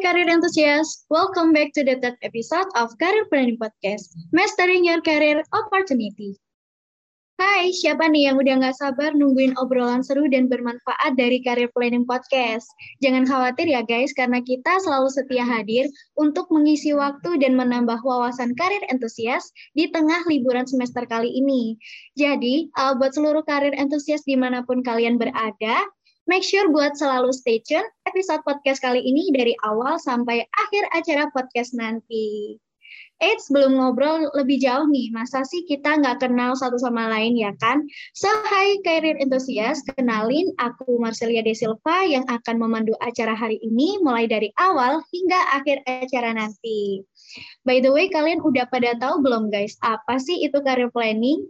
career enthusiasts, welcome back to the third episode of Career Planning Podcast, Mastering Your Career Opportunity. Hai, siapa nih yang udah nggak sabar nungguin obrolan seru dan bermanfaat dari Career Planning Podcast? Jangan khawatir ya guys, karena kita selalu setia hadir untuk mengisi waktu dan menambah wawasan karir entusias di tengah liburan semester kali ini. Jadi, uh, buat seluruh karir entusias di mana pun kalian berada, Make sure buat selalu stay tune episode podcast kali ini dari awal sampai akhir acara podcast nanti. Eits, belum ngobrol lebih jauh nih, masa sih kita nggak kenal satu sama lain ya kan? So, hai career enthusiast, kenalin aku Marcelia De Silva yang akan memandu acara hari ini mulai dari awal hingga akhir acara nanti. By the way, kalian udah pada tahu belum guys, apa sih itu career planning?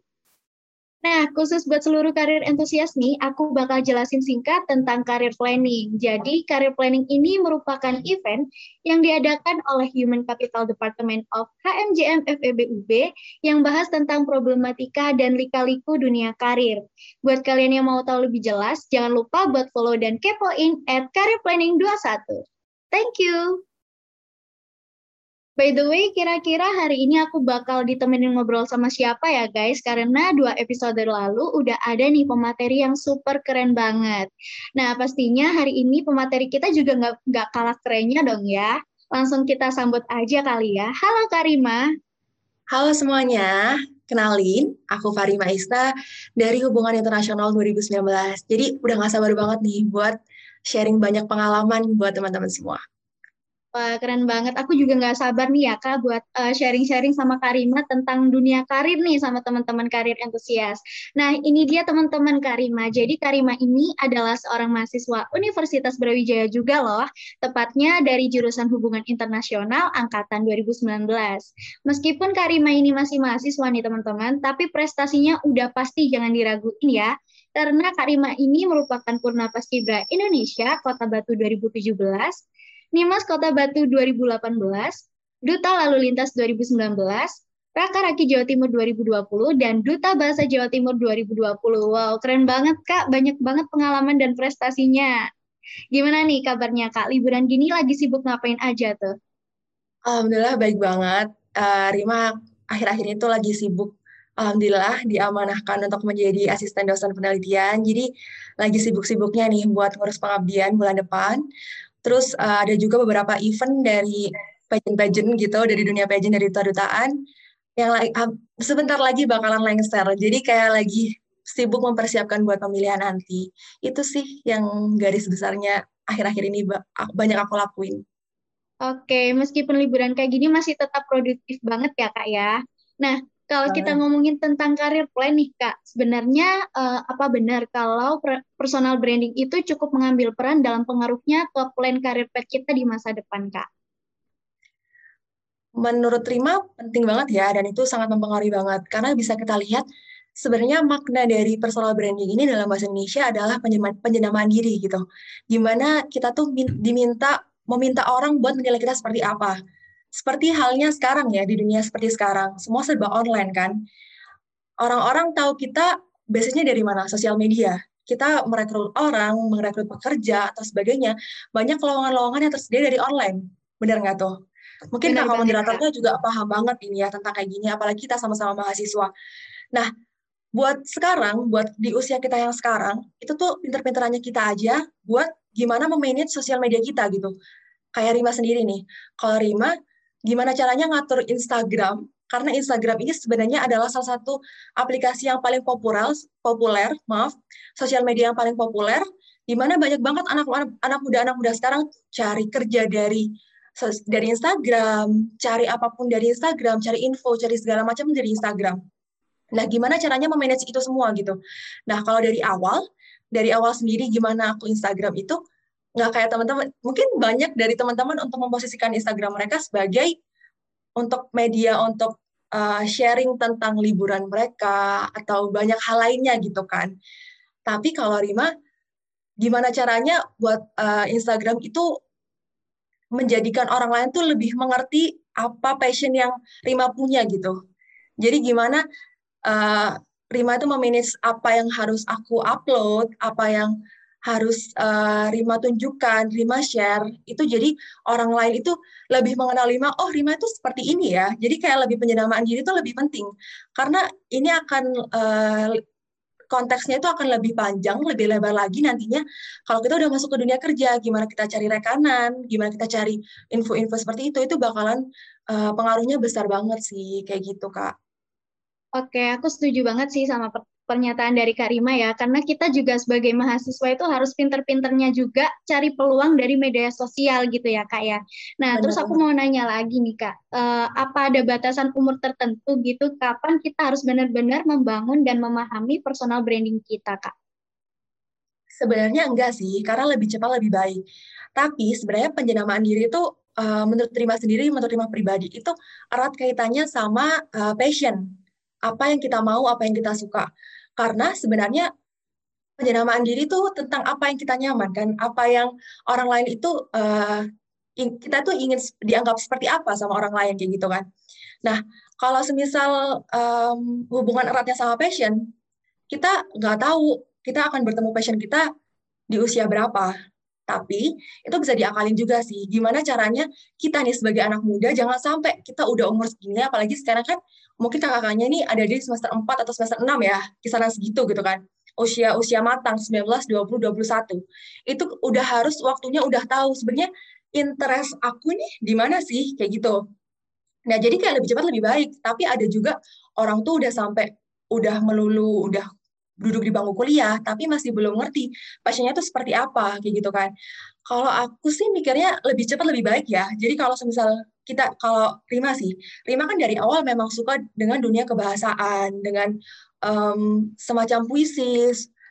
Nah, khusus buat seluruh karir entusias nih, aku bakal jelasin singkat tentang karir planning. Jadi, karir planning ini merupakan event yang diadakan oleh Human Capital Department of HMJM FEBUB yang bahas tentang problematika dan lika-liku dunia karir. Buat kalian yang mau tahu lebih jelas, jangan lupa buat follow dan kepoin at Career Planning 21. Thank you! By the way, kira-kira hari ini aku bakal ditemenin ngobrol sama siapa ya guys? Karena dua episode lalu udah ada nih pemateri yang super keren banget. Nah, pastinya hari ini pemateri kita juga nggak nggak kalah kerennya dong ya. Langsung kita sambut aja kali ya. Halo Karima. Halo semuanya, kenalin, aku Farima Ista dari Hubungan Internasional 2019. Jadi udah gak sabar banget nih buat sharing banyak pengalaman buat teman-teman semua. Wah, keren banget. Aku juga nggak sabar nih ya, Kak, buat uh, sharing-sharing sama Karima tentang dunia karir nih sama teman-teman karir entusias. Nah, ini dia teman-teman Karima. Jadi Karima ini adalah seorang mahasiswa Universitas Brawijaya juga loh, tepatnya dari jurusan Hubungan Internasional angkatan 2019. Meskipun Karima ini masih mahasiswa nih teman-teman, tapi prestasinya udah pasti jangan diraguin ya karena Karima ini merupakan Purna Paskibra Indonesia Kota Batu 2017 Nimas Kota Batu 2018, Duta Lalu Lintas 2019, Raka Raki Jawa Timur 2020, dan Duta Bahasa Jawa Timur 2020. Wow, keren banget Kak, banyak banget pengalaman dan prestasinya. Gimana nih kabarnya Kak? Liburan gini lagi sibuk ngapain aja tuh? Alhamdulillah baik banget. Uh, Rima akhir-akhir itu lagi sibuk Alhamdulillah diamanahkan untuk menjadi asisten dosen penelitian. Jadi lagi sibuk-sibuknya nih buat ngurus pengabdian bulan depan. Terus uh, ada juga beberapa event dari pageant-pageant gitu, dari dunia pageant, dari duta-dutaan, yang uh, sebentar lagi bakalan lengser. Jadi kayak lagi sibuk mempersiapkan buat pemilihan nanti. Itu sih yang garis besarnya akhir-akhir ini banyak aku lakuin. Oke, meskipun liburan kayak gini masih tetap produktif banget ya kak ya. Nah, kalau kita ngomongin tentang karir plan nih Kak, sebenarnya uh, apa benar kalau personal branding itu cukup mengambil peran dalam pengaruhnya ke plan karir path kita di masa depan Kak? Menurut Rima penting banget ya dan itu sangat mempengaruhi banget karena bisa kita lihat sebenarnya makna dari personal branding ini dalam bahasa Indonesia adalah penjenamaan diri gitu. Gimana kita tuh diminta meminta orang buat menilai kita seperti apa seperti halnya sekarang ya, di dunia seperti sekarang, semua serba online kan. Orang-orang tahu kita biasanya dari mana? Sosial media. Kita merekrut orang, merekrut pekerja, atau sebagainya. Banyak lowongan-lowongan yang tersedia dari online. Benar nggak tuh? Mungkin kakak moderatornya juga paham banget ini ya tentang kayak gini, apalagi kita sama-sama mahasiswa. Nah, buat sekarang, buat di usia kita yang sekarang, itu tuh pinter-pinterannya kita aja buat gimana memanage sosial media kita gitu. Kayak Rima sendiri nih. Kalau Rima, gimana caranya ngatur Instagram karena Instagram ini sebenarnya adalah salah satu aplikasi yang paling populer, populer, maaf, sosial media yang paling populer, di mana banyak banget anak anak muda anak muda sekarang cari kerja dari dari Instagram, cari apa pun dari Instagram, cari info, cari segala macam dari Instagram. Nah, gimana caranya memanage itu semua gitu? Nah, kalau dari awal, dari awal sendiri gimana aku Instagram itu nggak kayak teman-teman mungkin banyak dari teman-teman untuk memposisikan Instagram mereka sebagai untuk media untuk uh, sharing tentang liburan mereka atau banyak hal lainnya gitu kan. Tapi kalau Rima gimana caranya buat uh, Instagram itu menjadikan orang lain tuh lebih mengerti apa passion yang Rima punya gitu. Jadi gimana uh, Rima itu memanage apa yang harus aku upload apa yang harus uh, Rima tunjukkan, Rima share, itu jadi orang lain itu lebih mengenal Rima, oh Rima itu seperti ini ya, jadi kayak lebih penjenamaan diri itu lebih penting, karena ini akan uh, konteksnya itu akan lebih panjang, lebih lebar lagi nantinya. Kalau kita udah masuk ke dunia kerja, gimana kita cari rekanan, gimana kita cari info-info seperti itu, itu bakalan uh, pengaruhnya besar banget sih, kayak gitu Kak. Oke, aku setuju banget sih sama pernyataan dari Karima ya, karena kita juga sebagai mahasiswa itu harus pinter-pinternya juga cari peluang dari media sosial gitu ya Kak ya. Nah, Benar. terus aku mau nanya lagi nih Kak, uh, apa ada batasan umur tertentu gitu, kapan kita harus benar-benar membangun dan memahami personal branding kita Kak? Sebenarnya enggak sih, karena lebih cepat lebih baik. Tapi sebenarnya penjenamaan diri itu uh, menurut terima sendiri, menurut terima pribadi itu erat kaitannya sama uh, passion apa yang kita mau, apa yang kita suka. Karena sebenarnya penjenamaan diri itu tentang apa yang kita nyaman kan, apa yang orang lain itu uh, kita tuh ingin dianggap seperti apa sama orang lain kayak gitu kan. Nah, kalau semisal um, hubungan eratnya sama passion, kita nggak tahu kita akan bertemu passion kita di usia berapa. Tapi itu bisa diakalin juga sih. Gimana caranya kita nih sebagai anak muda jangan sampai kita udah umur segini, apalagi sekarang kan mungkin kakak-kakaknya nih ada di semester 4 atau semester 6 ya, kisaran segitu gitu kan. Usia usia matang 19, 20, 21. Itu udah harus waktunya udah tahu sebenarnya interest aku nih di mana sih kayak gitu. Nah, jadi kayak lebih cepat lebih baik, tapi ada juga orang tuh udah sampai udah melulu udah duduk di bangku kuliah tapi masih belum ngerti pasiennya itu seperti apa kayak gitu kan. Kalau aku sih mikirnya lebih cepat lebih baik ya. Jadi kalau semisal kita kalau Rima sih, Rima kan dari awal memang suka dengan dunia kebahasaan, dengan um, semacam puisi,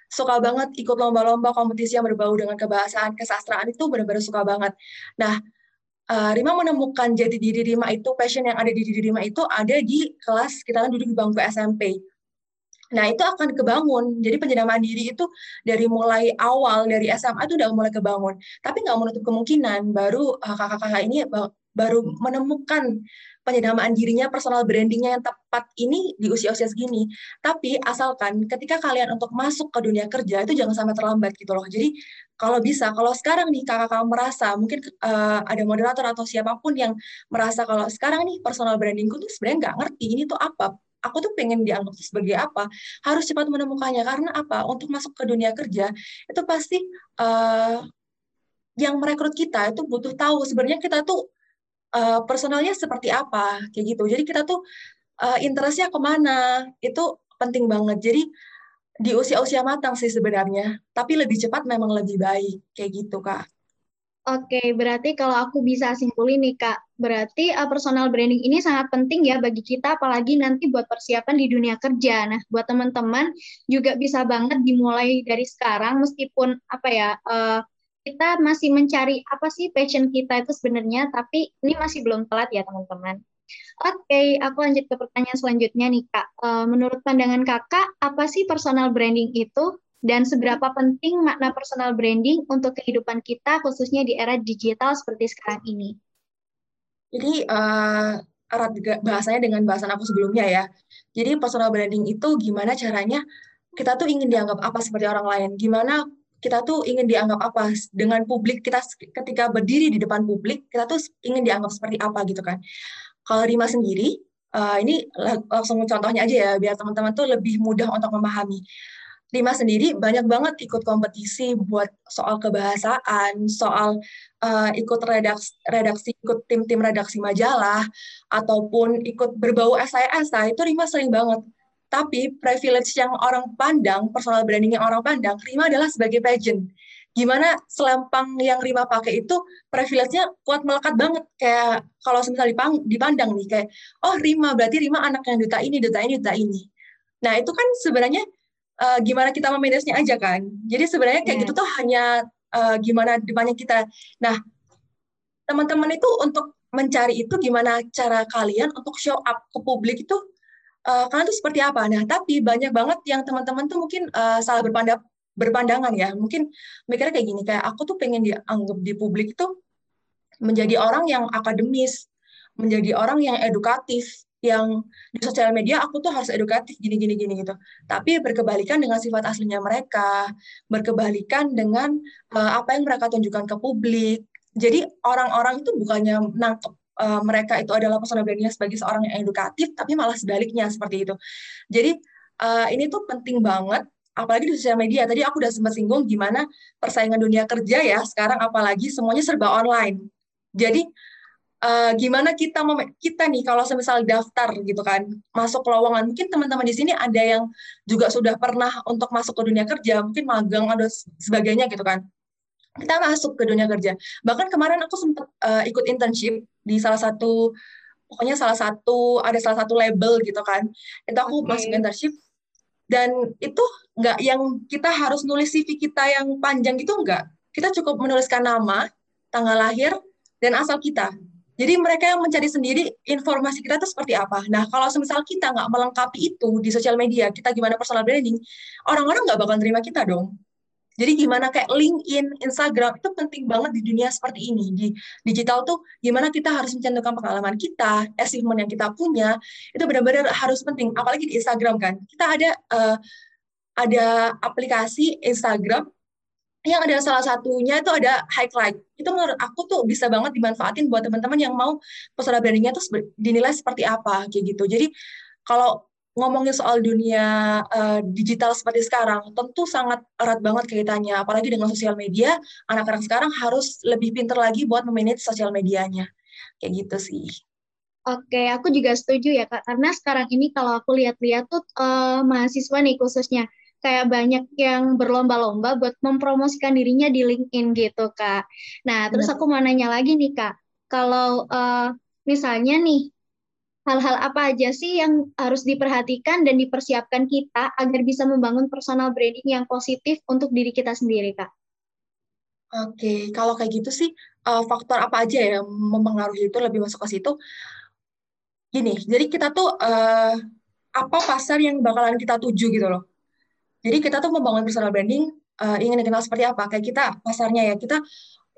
suka banget ikut lomba-lomba kompetisi yang berbau dengan kebahasaan, kesastraan itu benar-benar suka banget. Nah, uh, Rima menemukan jati diri Rima itu, passion yang ada di diri Rima itu ada di kelas kita kan duduk di bangku SMP. Nah, itu akan kebangun. Jadi penjenamaan diri itu dari mulai awal, dari SMA itu udah mulai kebangun. Tapi nggak menutup kemungkinan baru uh, kakak-kakak ini baru menemukan penyedamaan dirinya, personal brandingnya yang tepat ini di usia-usia segini. Tapi asalkan ketika kalian untuk masuk ke dunia kerja itu jangan sampai terlambat gitu loh. Jadi kalau bisa, kalau sekarang nih kakak-kakak merasa mungkin uh, ada moderator atau siapa pun yang merasa kalau sekarang nih personal brandingku tuh sebenarnya nggak ngerti ini tuh apa, aku tuh pengen dianggap sebagai apa, harus cepat menemukannya. Karena apa? Untuk masuk ke dunia kerja itu pasti uh, yang merekrut kita itu butuh tahu sebenarnya kita tuh uh, personalnya seperti apa kayak gitu. Jadi kita tuh uh, interestnya ke mana itu penting banget. Jadi di usia-usia matang sih sebenarnya. Tapi lebih cepat memang lebih baik kayak gitu kak Oke, berarti kalau aku bisa simpulin nih Kak, berarti uh, personal branding ini sangat penting ya bagi kita, apalagi nanti buat persiapan di dunia kerja. Nah, buat teman-teman juga bisa banget dimulai dari sekarang, meskipun apa ya, uh, kita masih mencari apa sih passion kita itu sebenarnya, tapi ini masih belum telat ya teman-teman. Oke, aku lanjut ke pertanyaan selanjutnya nih Kak. Uh, menurut pandangan Kakak, apa sih personal branding itu dan seberapa penting makna personal branding untuk kehidupan kita khususnya di era digital seperti sekarang ini? Jadi uh, erat bahasanya dengan bahasan aku sebelumnya ya. Jadi personal branding itu gimana caranya kita tuh ingin dianggap apa seperti orang lain, gimana kita tuh ingin dianggap apa dengan publik kita ketika berdiri di depan publik kita tuh ingin dianggap seperti apa gitu kan kalau Rima sendiri uh, ini langsung contohnya aja ya biar teman-teman tuh lebih mudah untuk memahami Rima sendiri banyak banget ikut kompetisi buat soal kebahasaan, soal uh, ikut redaksi, redaksi ikut tim-tim redaksi majalah, ataupun ikut berbau esai-esai, itu Rima sering banget tapi privilege yang orang pandang, personal branding yang orang pandang, Rima adalah sebagai pageant. Gimana selempang yang Rima pakai itu privilege-nya kuat melekat banget. Kayak kalau misalnya dipandang nih, kayak, oh Rima, berarti Rima anak yang duta ini, duta ini, duta ini. Nah itu kan sebenarnya uh, gimana kita memanage aja kan. Jadi sebenarnya kayak yeah. gitu tuh hanya uh, gimana depannya kita. Nah teman-teman itu untuk mencari itu gimana cara kalian untuk show up ke publik itu uh, kalian tuh seperti apa? Nah, tapi banyak banget yang teman-teman tuh mungkin uh, salah berpandang berpandangan ya. Mungkin mikirnya kayak gini, kayak aku tuh pengen dianggap di publik itu menjadi orang yang akademis, menjadi orang yang edukatif, yang di sosial media aku tuh harus edukatif gini gini gini gitu. Tapi berkebalikan dengan sifat aslinya mereka, berkebalikan dengan uh, apa yang mereka tunjukkan ke publik. Jadi orang-orang itu bukannya nangkep uh, mereka itu adalah personal brandingnya sebagai seorang yang edukatif, tapi malah sebaliknya seperti itu. Jadi uh, ini tuh penting banget apalagi di sosial media. Tadi aku udah sempat singgung gimana persaingan dunia kerja ya, sekarang apalagi semuanya serba online. Jadi uh, gimana kita kita nih kalau semisal daftar gitu kan masuk lowongan mungkin teman-teman di sini ada yang juga sudah pernah untuk masuk ke dunia kerja mungkin magang atau sebagainya gitu kan. Kita masuk ke dunia kerja. Bahkan kemarin aku sempat uh, ikut internship di salah satu pokoknya salah satu ada salah satu label gitu kan. Itu aku okay. masuk internship dan itu nggak yang kita harus nulis CV kita yang panjang gitu nggak. Kita cukup menuliskan nama tanggal lahir dan asal kita jadi mereka yang mencari sendiri informasi kita itu seperti apa. Nah, kalau semisal kita nggak melengkapi itu di sosial media, kita gimana personal branding, orang-orang nggak bakal terima kita dong. Jadi gimana kayak LinkedIn, Instagram itu penting banget di dunia seperti ini. Di digital tuh gimana kita harus mencantumkan pengalaman kita, achievement yang kita punya, itu benar-benar harus penting. Apalagi di Instagram kan. Kita ada uh, ada aplikasi Instagram yang ada salah satunya itu ada highlight. Itu menurut aku tuh bisa banget dimanfaatin buat teman-teman yang mau personal brandingnya tuh dinilai seperti apa kayak gitu. Jadi kalau ngomongin soal dunia uh, digital seperti sekarang, tentu sangat erat banget kaitannya. Apalagi dengan sosial media, anak-anak sekarang harus lebih pintar lagi buat memanage sosial medianya. Kayak gitu sih. Oke, aku juga setuju ya Kak. Karena sekarang ini kalau aku lihat-lihat tuh uh, mahasiswa nih khususnya kayak banyak yang berlomba-lomba buat mempromosikan dirinya di LinkedIn gitu kak. Nah terus aku mau nanya lagi nih kak, kalau uh, misalnya nih hal-hal apa aja sih yang harus diperhatikan dan dipersiapkan kita agar bisa membangun personal branding yang positif untuk diri kita sendiri kak? Oke, kalau kayak gitu sih uh, faktor apa aja ya yang mempengaruhi itu lebih masuk ke situ. Gini, jadi kita tuh uh, apa pasar yang bakalan kita tuju gitu loh. Jadi kita tuh membangun personal branding uh, ingin dikenal seperti apa? Kayak kita pasarnya ya kita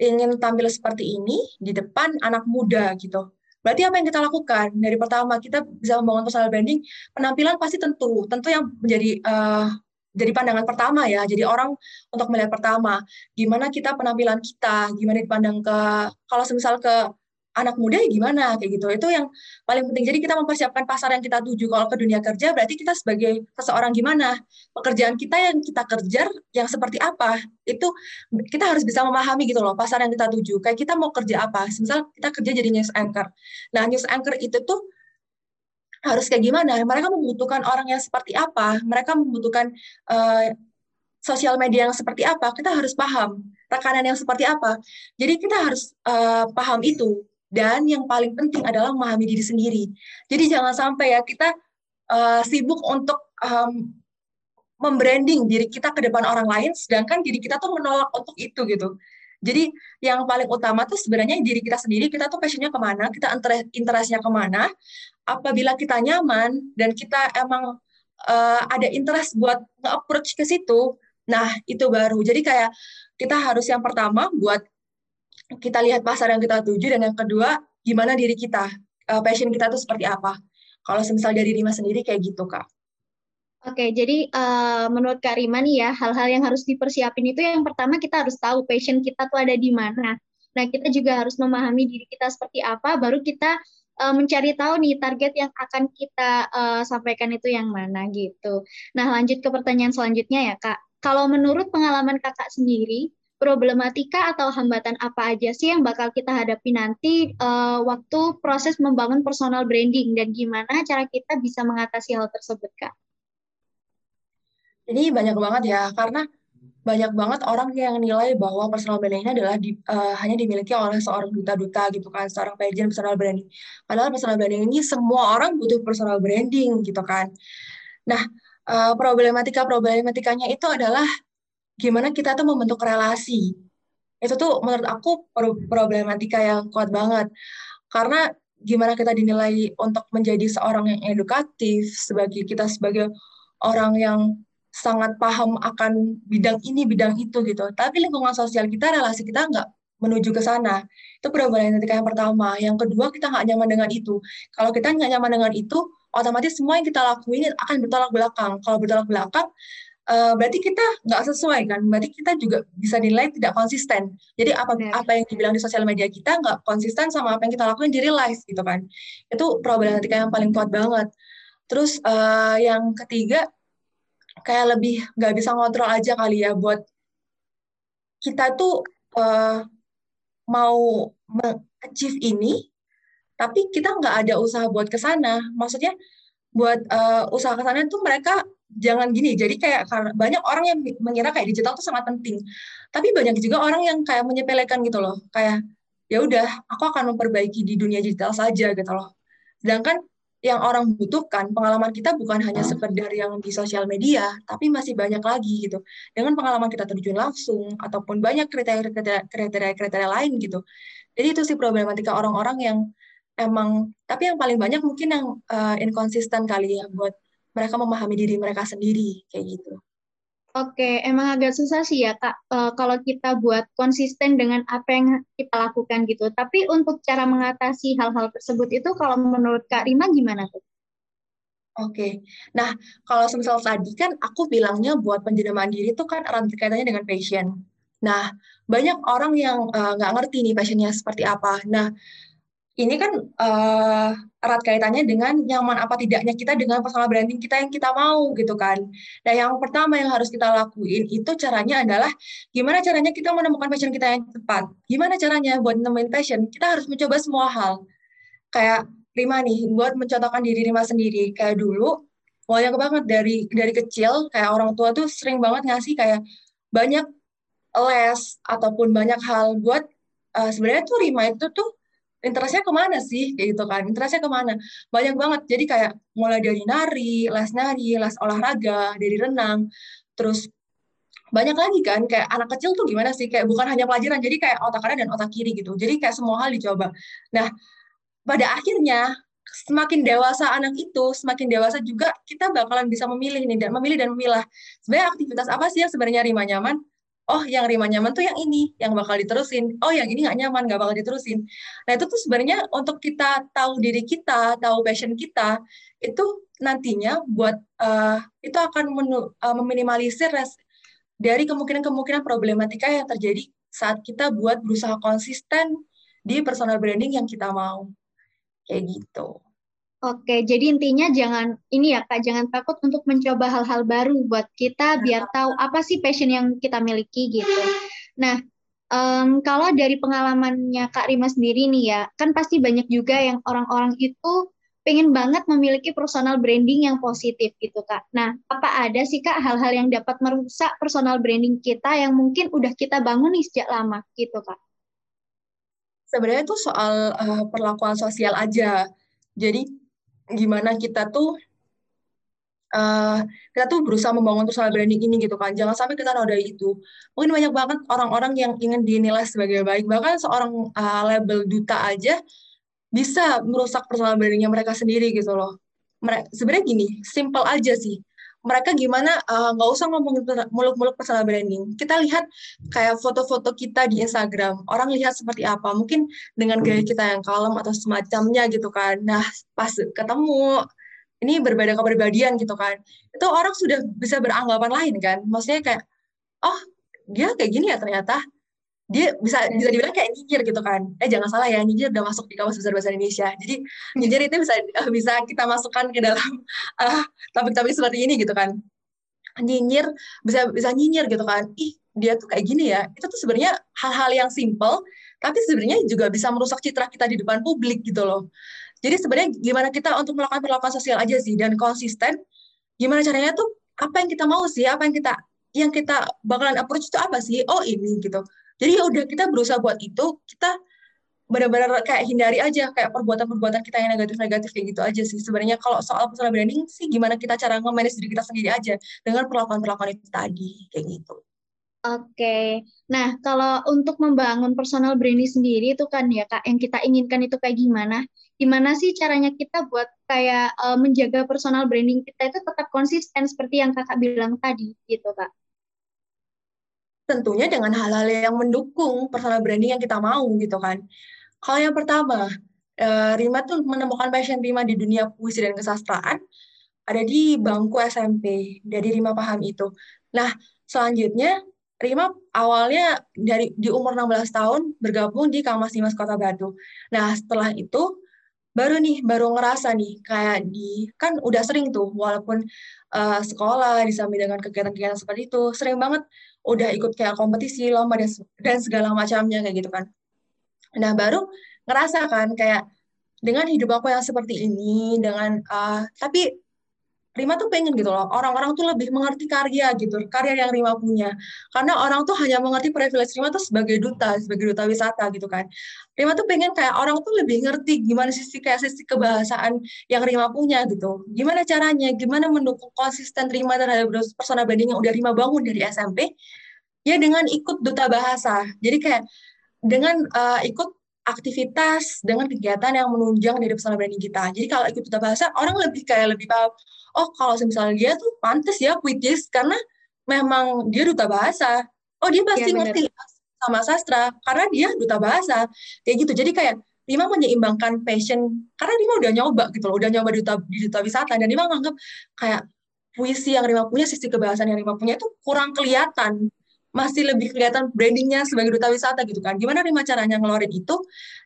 ingin tampil seperti ini di depan anak muda gitu. Berarti apa yang kita lakukan? Dari pertama kita bisa membangun personal branding, penampilan pasti tentu, tentu yang menjadi uh, jadi pandangan pertama ya. Jadi orang untuk melihat pertama, gimana kita penampilan kita, gimana dipandang ke kalau semisal ke anak muda ya gimana kayak gitu. Itu yang paling penting. Jadi kita mempersiapkan pasar yang kita tuju. Kalau ke dunia kerja berarti kita sebagai seseorang gimana? Pekerjaan kita yang kita kerja yang seperti apa? Itu kita harus bisa memahami gitu loh pasar yang kita tuju. Kayak kita mau kerja apa? Misal kita kerja jadi news anchor. Nah news anchor itu tuh harus kayak gimana? Mereka membutuhkan orang yang seperti apa? Mereka membutuhkan uh, sosial media yang seperti apa, kita harus paham. Tekanan yang seperti apa. Jadi kita harus uh, paham itu. Dan yang paling penting adalah memahami diri sendiri. Jadi jangan sampai ya kita uh, sibuk untuk um, membranding diri kita ke depan orang lain, sedangkan diri kita tuh menolak untuk itu gitu. Jadi yang paling utama tuh sebenarnya diri kita sendiri, kita tuh passionnya ke mana, kita interestnya ke mana. Apabila kita nyaman dan kita emang uh, ada interest buat nge-approach ke situ, nah itu baru. Jadi kayak kita harus yang pertama buat kita lihat pasar yang kita tuju dan yang kedua gimana diri kita uh, passion kita tuh seperti apa kalau semisal dari Rima sendiri kayak gitu kak Oke, jadi uh, menurut Kak Rima nih ya, hal-hal yang harus dipersiapin itu yang pertama kita harus tahu passion kita tuh ada di mana. Nah, kita juga harus memahami diri kita seperti apa, baru kita uh, mencari tahu nih target yang akan kita uh, sampaikan itu yang mana gitu. Nah, lanjut ke pertanyaan selanjutnya ya, Kak. Kalau menurut pengalaman Kakak sendiri, problematika atau hambatan apa aja sih yang bakal kita hadapi nanti uh, waktu proses membangun personal branding dan gimana cara kita bisa mengatasi hal tersebut, Kak? Ini banyak banget ya, karena banyak banget orang yang nilai bahwa personal branding adalah di, uh, hanya dimiliki oleh seorang duta-duta gitu kan, seorang pejen personal branding. Padahal personal branding ini semua orang butuh personal branding gitu kan. Nah, uh, problematika-problematikanya itu adalah gimana kita tuh membentuk relasi. Itu tuh menurut aku problematika yang kuat banget. Karena gimana kita dinilai untuk menjadi seorang yang edukatif, sebagai kita sebagai orang yang sangat paham akan bidang ini, bidang itu gitu. Tapi lingkungan sosial kita, relasi kita nggak menuju ke sana. Itu problematika yang pertama. Yang kedua, kita nggak nyaman dengan itu. Kalau kita nggak nyaman dengan itu, otomatis semua yang kita lakuin akan bertolak belakang. Kalau bertolak belakang, uh, berarti kita nggak sesuai kan? Berarti kita juga bisa nilai tidak konsisten. Jadi apa yeah. apa yang dibilang di sosial media kita nggak konsisten sama apa yang kita lakuin di real life gitu kan? Itu problematika yang paling kuat banget. Terus uh, yang ketiga kayak lebih nggak bisa ngontrol aja kali ya buat kita tuh uh, mau achieve ini, tapi kita nggak ada usaha buat ke sana. Maksudnya buat uh, usaha ke sana itu mereka jangan gini. Jadi kayak karena banyak orang yang mengira kayak digital itu sangat penting. Tapi banyak juga orang yang kayak menyepelekan gitu loh. Kayak ya udah, aku akan memperbaiki di dunia digital saja gitu loh. Sedangkan yang orang butuhkan pengalaman kita bukan hanya sekedar yang di sosial media, tapi masih banyak lagi gitu. Dengan pengalaman kita terjun langsung ataupun banyak kriteria-kriteria lain gitu. Jadi itu sih problematika orang-orang yang emang tapi yang paling banyak mungkin yang uh, inkonsisten kali ya buat mereka memahami diri mereka sendiri kayak gitu. Oke, emang agak susah sih ya kak uh, kalau kita buat konsisten dengan apa yang kita lakukan gitu. Tapi untuk cara mengatasi hal-hal tersebut itu kalau menurut kak Rima gimana tuh? Oke, nah kalau semisal tadi kan aku bilangnya buat penjendemaan diri itu kan erat kaitannya dengan passion. Nah banyak orang yang eh, nggak uh, ngerti nih passionnya seperti apa. Nah ini kan uh, erat kaitannya dengan nyaman apa tidaknya kita dengan personal branding kita yang kita mau gitu kan. Nah yang pertama yang harus kita lakuin itu caranya adalah gimana caranya kita menemukan passion kita yang tepat. Gimana caranya buat nemuin passion? Kita harus mencoba semua hal. Kayak Rima nih, buat mencontohkan diri Rima sendiri. Kayak dulu, banyak banget dari dari kecil, kayak orang tua tuh sering banget ngasih kayak banyak les ataupun banyak hal buat uh, sebenarnya tuh Rima itu tuh interestnya ke mana sih? Kayak gitu kan interestnya ke mana? Banyak banget. Jadi kayak mulai dari nari les nari les olahraga dari renang. Terus banyak lagi kan kayak anak kecil tuh gimana sih? Kayak bukan hanya pelajaran jadi kayak otak kanan dan otak kiri gitu. Jadi kayak semua hal dicoba. Nah pada akhirnya semakin dewasa anak itu semakin dewasa juga kita bakalan bisa memilih nih dan memilih dan memilah. Sebenarnya aktivitas apa sih yang sebenarnya Rima nyaman oh yang Rima nyaman tuh yang ini yang bakal diterusin. Oh yang ini nggak nyaman nggak bakal diterusin. Nah itu tuh sebenarnya untuk kita tahu diri kita tahu passion kita itu nantinya buat uh, itu akan uh, meminimalisir res, dari kemungkinan-kemungkinan problematika yang terjadi saat kita buat berusaha konsisten di personal branding yang kita mau. Kayak gitu. Oke, jadi intinya jangan ini ya Kak, jangan takut untuk mencoba hal-hal baru buat kita biar tahu apa sih passion yang kita miliki gitu. Nah, um, kalau dari pengalamannya Kak Rima sendiri nih ya, kan pasti banyak juga yang orang-orang itu pengen banget memiliki personal branding yang positif gitu Kak. Nah, apa ada sih Kak hal-hal yang dapat merusak personal branding kita yang mungkin udah kita bangun nih sejak lama gitu Kak? Sebenarnya itu soal uh, perlakuan sosial aja. Jadi gimana kita tuh uh, kita tuh berusaha membangun personal branding ini gitu kan. Jangan sampai kita nodai itu. Mungkin banyak banget orang-orang yang ingin dinilai sebagai baik. Bahkan seorang uh, label duta aja bisa merusak personal brandingnya mereka sendiri gitu loh. Mereka sebenarnya gini, simple aja sih mereka gimana eh, nggak uh, usah ngomongin muluk-muluk personal branding. Kita lihat kayak foto-foto kita di Instagram, orang lihat seperti apa. Mungkin dengan gaya kita yang kalem atau semacamnya gitu kan. Nah, pas ketemu ini berbeda kepribadian gitu kan. Itu orang sudah bisa beranggapan lain kan. Maksudnya kayak oh, dia kayak gini ya ternyata dia bisa bisa dibilang kayak nyinyir gitu kan. Eh jangan salah ya nyinyir udah masuk di kamus besar bahasa Indonesia. Jadi nyinyir itu bisa bisa kita masukkan ke dalam uh, topik-topik seperti ini gitu kan. Nyinyir bisa bisa nyinyir gitu kan. Ih dia tuh kayak gini ya. Itu tuh sebenarnya hal-hal yang simple tapi sebenarnya juga bisa merusak citra kita di depan publik gitu loh. Jadi sebenarnya gimana kita untuk melakukan perlakuan sosial aja sih dan konsisten gimana caranya tuh apa yang kita mau sih apa yang kita yang kita bakalan approach itu apa sih? Oh ini gitu jadi ya udah kita berusaha buat itu, kita benar-benar kayak hindari aja kayak perbuatan-perbuatan kita yang negatif-negatif kayak gitu aja sih. Sebenarnya kalau soal personal branding sih gimana kita cara nge-manage diri kita sendiri aja dengan perlakuan-perlakuan itu tadi kayak gitu. Oke, nah kalau untuk membangun personal branding sendiri itu kan ya kak, yang kita inginkan itu kayak gimana? Gimana sih caranya kita buat kayak uh, menjaga personal branding kita itu tetap konsisten seperti yang kakak bilang tadi, gitu kak? Tentunya dengan hal-hal yang mendukung personal branding yang kita mau gitu kan. Kalau yang pertama, uh, Rima tuh menemukan passion Rima di dunia puisi dan kesastraan ada di bangku SMP. Dari Rima paham itu. Nah, selanjutnya Rima awalnya dari di umur 16 tahun bergabung di Kamas Dimas Kota Batu. Nah, setelah itu baru nih baru ngerasa nih kayak di kan udah sering tuh walaupun uh, sekolah disambi dengan kegiatan-kegiatan seperti itu sering banget udah ikut kayak kompetisi lomba dan, dan segala macamnya kayak gitu kan. Nah baru ngerasa kan kayak dengan hidup aku yang seperti ini dengan uh, tapi Rima tuh pengen gitu loh, orang-orang tuh lebih mengerti karya gitu, karya yang Rima punya. Karena orang tuh hanya mengerti privilege Rima tuh sebagai duta, sebagai duta wisata gitu kan. Rima tuh pengen kayak orang tuh lebih ngerti gimana sisi kayak sisi kebahasaan yang Rima punya gitu. Gimana caranya, gimana mendukung konsisten Rima terhadap persona branding yang udah Rima bangun dari SMP, ya dengan ikut duta bahasa. Jadi kayak dengan uh, ikut aktivitas dengan kegiatan yang menunjang dari personal branding kita. Jadi kalau ikut duta bahasa, orang lebih kayak lebih paham, oh kalau misalnya dia tuh pantas ya puitis karena memang dia duta bahasa. Oh dia pasti ya, ngerti sama sastra karena dia duta bahasa. Kayak gitu. Jadi kayak Rima menyeimbangkan passion karena Rima udah nyoba gitu loh, udah nyoba di duta, di duta wisata dan Rima nganggap kayak puisi yang Rima punya, sisi kebahasan yang Rima punya itu kurang kelihatan masih lebih kelihatan brandingnya sebagai duta wisata gitu kan. Gimana Rima caranya ngeluarin itu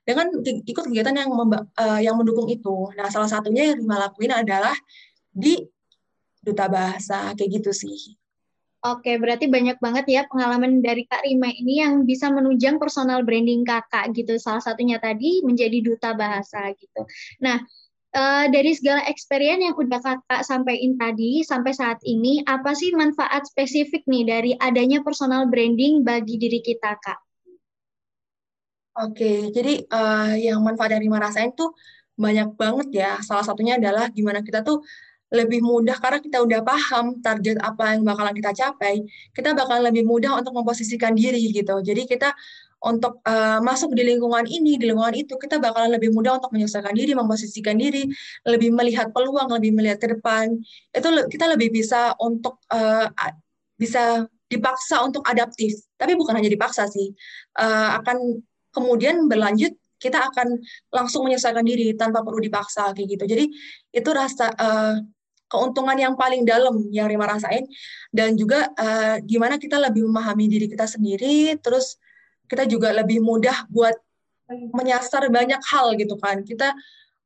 dengan ikut kegiatan yang uh, yang mendukung itu. Nah, salah satunya yang Rima lakuin adalah di duta bahasa kayak gitu sih. Oke, berarti banyak banget ya pengalaman dari Kak Rima ini yang bisa menunjang personal branding kakak gitu. Salah satunya tadi menjadi duta bahasa gitu. Nah, uh, dari segala experience yang udah kakak sampaikan tadi sampai saat ini, apa sih manfaat spesifik nih dari adanya personal branding bagi diri kita, Kak? Oke, jadi uh, yang manfaat dari rasain tuh banyak banget ya. Salah satunya adalah gimana kita tuh lebih mudah karena kita udah paham target apa yang bakalan kita capai, kita bakalan lebih mudah untuk memposisikan diri gitu. Jadi kita untuk uh, masuk di lingkungan ini, di lingkungan itu, kita bakalan lebih mudah untuk menyelesaikan diri, memposisikan diri, lebih melihat peluang, lebih melihat ke depan. Itu kita lebih bisa untuk uh, bisa dipaksa untuk adaptif. Tapi bukan hanya dipaksa sih, uh, akan kemudian berlanjut kita akan langsung menyelesaikan diri tanpa perlu dipaksa kayak gitu. Jadi itu rasa uh, keuntungan yang paling dalam yang Rima rasain dan juga uh, gimana kita lebih memahami diri kita sendiri terus kita juga lebih mudah buat menyasar banyak hal gitu kan. Kita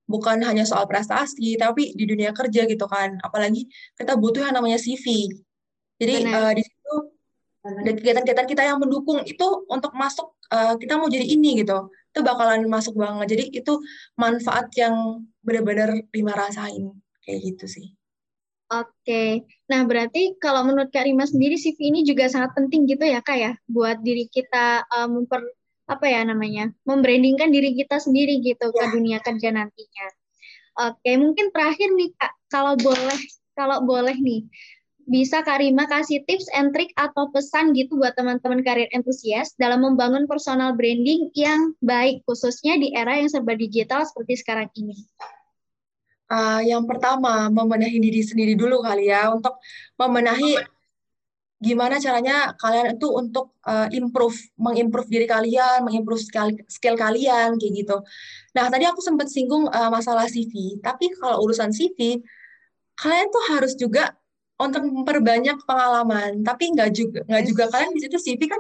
bukan hanya soal prestasi tapi di dunia kerja gitu kan. Apalagi kita butuh yang namanya CV jadi uh, di situ ada kegiatan-kegiatan kita yang mendukung itu untuk masuk uh, kita mau jadi ini gitu. Itu bakalan masuk banget. Jadi itu manfaat yang benar-benar Rima rasain. Kayak gitu sih Oke, nah berarti kalau menurut Kak Rima sendiri CV ini juga sangat penting gitu ya Kak ya, buat diri kita uh, memper apa ya namanya, membrandingkan diri kita sendiri gitu ya. ke dunia kerja nantinya. Oke, mungkin terakhir nih Kak, kalau boleh, kalau boleh nih, bisa Kak Rima kasih tips and trick atau pesan gitu buat teman-teman karir entusias dalam membangun personal branding yang baik, khususnya di era yang serba digital seperti sekarang ini. Uh, yang pertama, membenahi diri sendiri dulu kali ya, untuk membenahi gimana caranya kalian itu untuk uh, improve, mengimprove diri kalian, mengimprove skill, skill kalian, kayak gitu. Nah, tadi aku sempat singgung uh, masalah CV, tapi kalau urusan CV, kalian tuh harus juga untuk memperbanyak pengalaman, tapi nggak juga nggak juga kalian di situ CV kan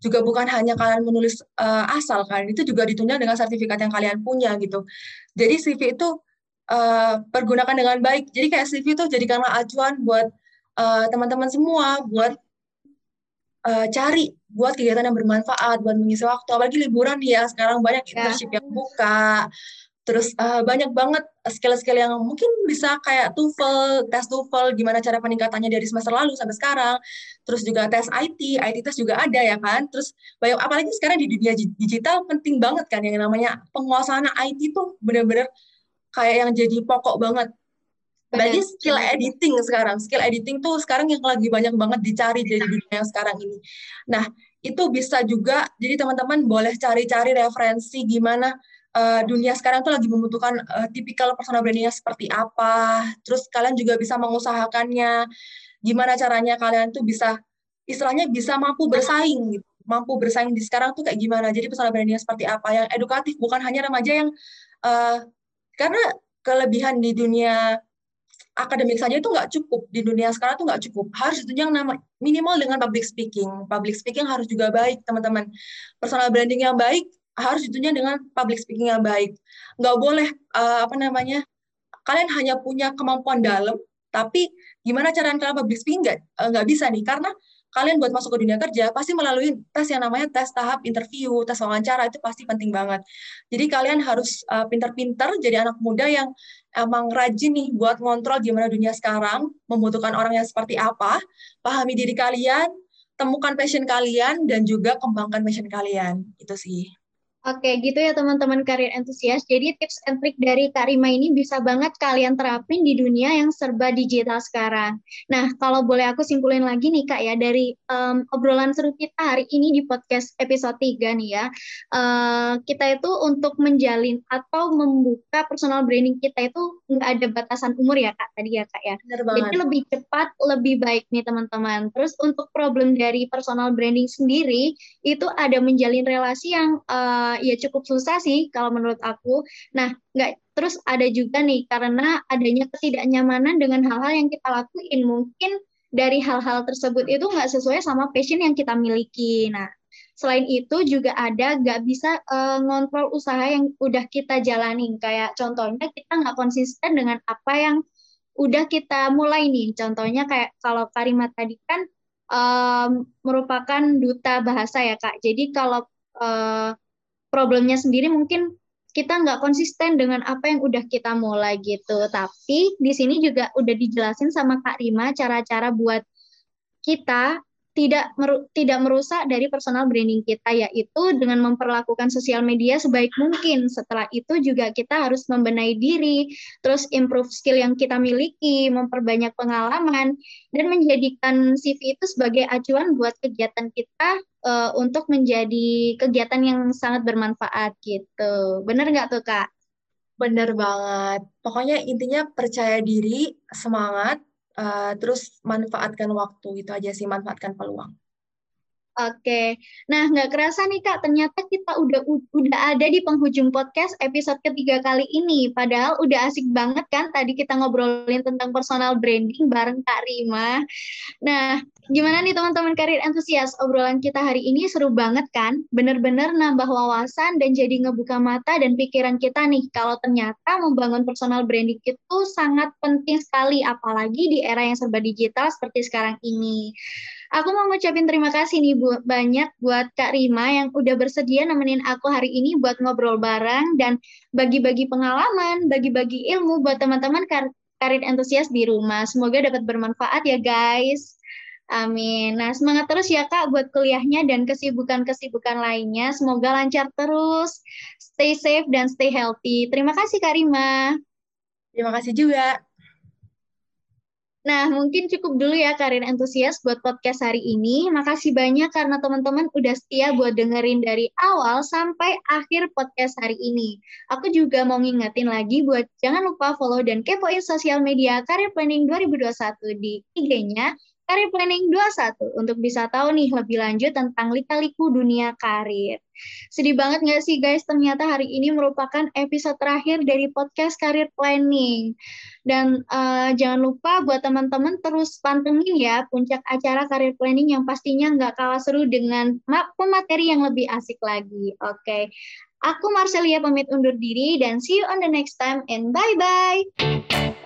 juga bukan hanya kalian menulis uh, asal kan, itu juga ditunjang dengan sertifikat yang kalian punya gitu. Jadi CV itu uh, pergunakan dengan baik. Jadi kayak CV itu jadikanlah acuan buat uh, teman-teman semua, buat uh, cari buat kegiatan yang bermanfaat, buat mengisi waktu. Apalagi liburan ya, sekarang banyak ya. internship ya. yang buka. Terus uh, banyak banget skill-skill yang mungkin bisa kayak TOEFL, tes TOEFL, gimana cara peningkatannya dari semester lalu sampai sekarang. Terus juga tes IT, IT tes juga ada ya kan. Terus banyak apalagi sekarang di dunia digital penting banget kan yang namanya penguasaan IT tuh benar-benar kayak yang jadi pokok banget. Bagi skill editing sekarang, skill editing tuh sekarang yang lagi banyak banget dicari di dunia yang sekarang ini. Nah, itu bisa juga, jadi teman-teman boleh cari-cari referensi gimana uh, dunia sekarang tuh lagi membutuhkan uh, tipikal personal brandingnya seperti apa. Terus kalian juga bisa mengusahakannya. Gimana caranya kalian tuh bisa istilahnya bisa mampu bersaing gitu mampu bersaing di sekarang tuh kayak gimana jadi personal branding seperti apa yang edukatif bukan hanya remaja yang uh, karena kelebihan di dunia akademik saja itu nggak cukup. Di dunia sekarang tuh nggak cukup. Harus ditunjang nama minimal dengan public speaking. Public speaking harus juga baik teman-teman. Personal branding yang baik harus ditunjang dengan public speaking yang baik. Nggak boleh uh, apa namanya kalian hanya punya kemampuan dalam, tapi gimana cara kalian public speaking? Nggak eh, nggak bisa nih. Karena kalian buat masuk ke dunia kerja pasti melalui tes yang namanya tes tahap interview, tes wawancara itu pasti penting banget. Jadi kalian harus uh, pinter-pinter jadi anak muda yang emang rajin nih buat ngontrol gimana dunia sekarang, membutuhkan orang yang seperti apa, pahami diri kalian, temukan passion kalian dan juga kembangkan passion kalian. Itu sih. Oke, gitu ya teman-teman karir entusias. Jadi tips and trick dari Kak Rima ini bisa banget kalian terapin di dunia yang serba digital sekarang. Nah, kalau boleh aku simpulin lagi nih Kak ya, dari um, obrolan seru kita hari ini di podcast episode 3 nih ya, uh, kita itu untuk menjalin atau membuka personal branding kita itu nggak ada batasan umur ya Kak, tadi ya Kak ya. Jadi lebih cepat, lebih baik nih teman-teman. Terus untuk problem dari personal branding sendiri, itu ada menjalin relasi yang uh, ya cukup susah sih kalau menurut aku. Nah, nggak terus ada juga nih karena adanya ketidaknyamanan dengan hal-hal yang kita lakuin mungkin dari hal-hal tersebut itu nggak sesuai sama passion yang kita miliki. Nah, selain itu juga ada nggak bisa uh, ngontrol usaha yang udah kita jalanin. Kayak contohnya kita nggak konsisten dengan apa yang udah kita mulai nih. Contohnya kayak kalau Karima tadi kan um, merupakan duta bahasa ya kak. Jadi kalau uh, problemnya sendiri mungkin kita nggak konsisten dengan apa yang udah kita mulai gitu. Tapi di sini juga udah dijelasin sama Kak Rima cara-cara buat kita tidak meru tidak merusak dari personal branding kita yaitu dengan memperlakukan sosial media sebaik mungkin. Setelah itu juga kita harus membenahi diri, terus improve skill yang kita miliki, memperbanyak pengalaman dan menjadikan CV itu sebagai acuan buat kegiatan kita uh, untuk menjadi kegiatan yang sangat bermanfaat gitu. Bener nggak tuh Kak? Bener banget. Pokoknya intinya percaya diri, semangat, uh, terus manfaatkan waktu itu aja sih manfaatkan peluang Oke, nah nggak kerasa nih kak, ternyata kita udah udah ada di penghujung podcast episode ketiga kali ini. Padahal udah asik banget kan tadi kita ngobrolin tentang personal branding bareng Kak Rima. Nah, gimana nih teman-teman karir entusias? Obrolan kita hari ini seru banget kan? Bener-bener nambah wawasan dan jadi ngebuka mata dan pikiran kita nih. Kalau ternyata membangun personal branding itu sangat penting sekali, apalagi di era yang serba digital seperti sekarang ini. Aku mau ngucapin terima kasih nih bu, banyak buat Kak Rima yang udah bersedia nemenin aku hari ini buat ngobrol bareng dan bagi-bagi pengalaman, bagi-bagi ilmu buat teman-teman kar karir entusias di rumah. Semoga dapat bermanfaat ya guys. Amin. Nah, semangat terus ya Kak buat kuliahnya dan kesibukan-kesibukan lainnya. Semoga lancar terus. Stay safe dan stay healthy. Terima kasih Kak Rima. Terima kasih juga. Nah, mungkin cukup dulu ya karir entusias buat podcast hari ini. Makasih banyak karena teman-teman udah setia buat dengerin dari awal sampai akhir podcast hari ini. Aku juga mau ngingetin lagi buat jangan lupa follow dan kepoin sosial media Karir Planning 2021 di IG-nya Karir Planning 21 untuk bisa tahu nih lebih lanjut tentang lika-liku dunia karir. Sedih banget nggak sih guys, ternyata hari ini merupakan episode terakhir dari podcast Karir Planning. Dan uh, jangan lupa buat teman-teman terus pantengin ya puncak acara Karir Planning yang pastinya nggak kalah seru dengan pemateri yang lebih asik lagi. Oke, okay. aku Marcelia pamit undur diri dan see you on the next time and bye-bye.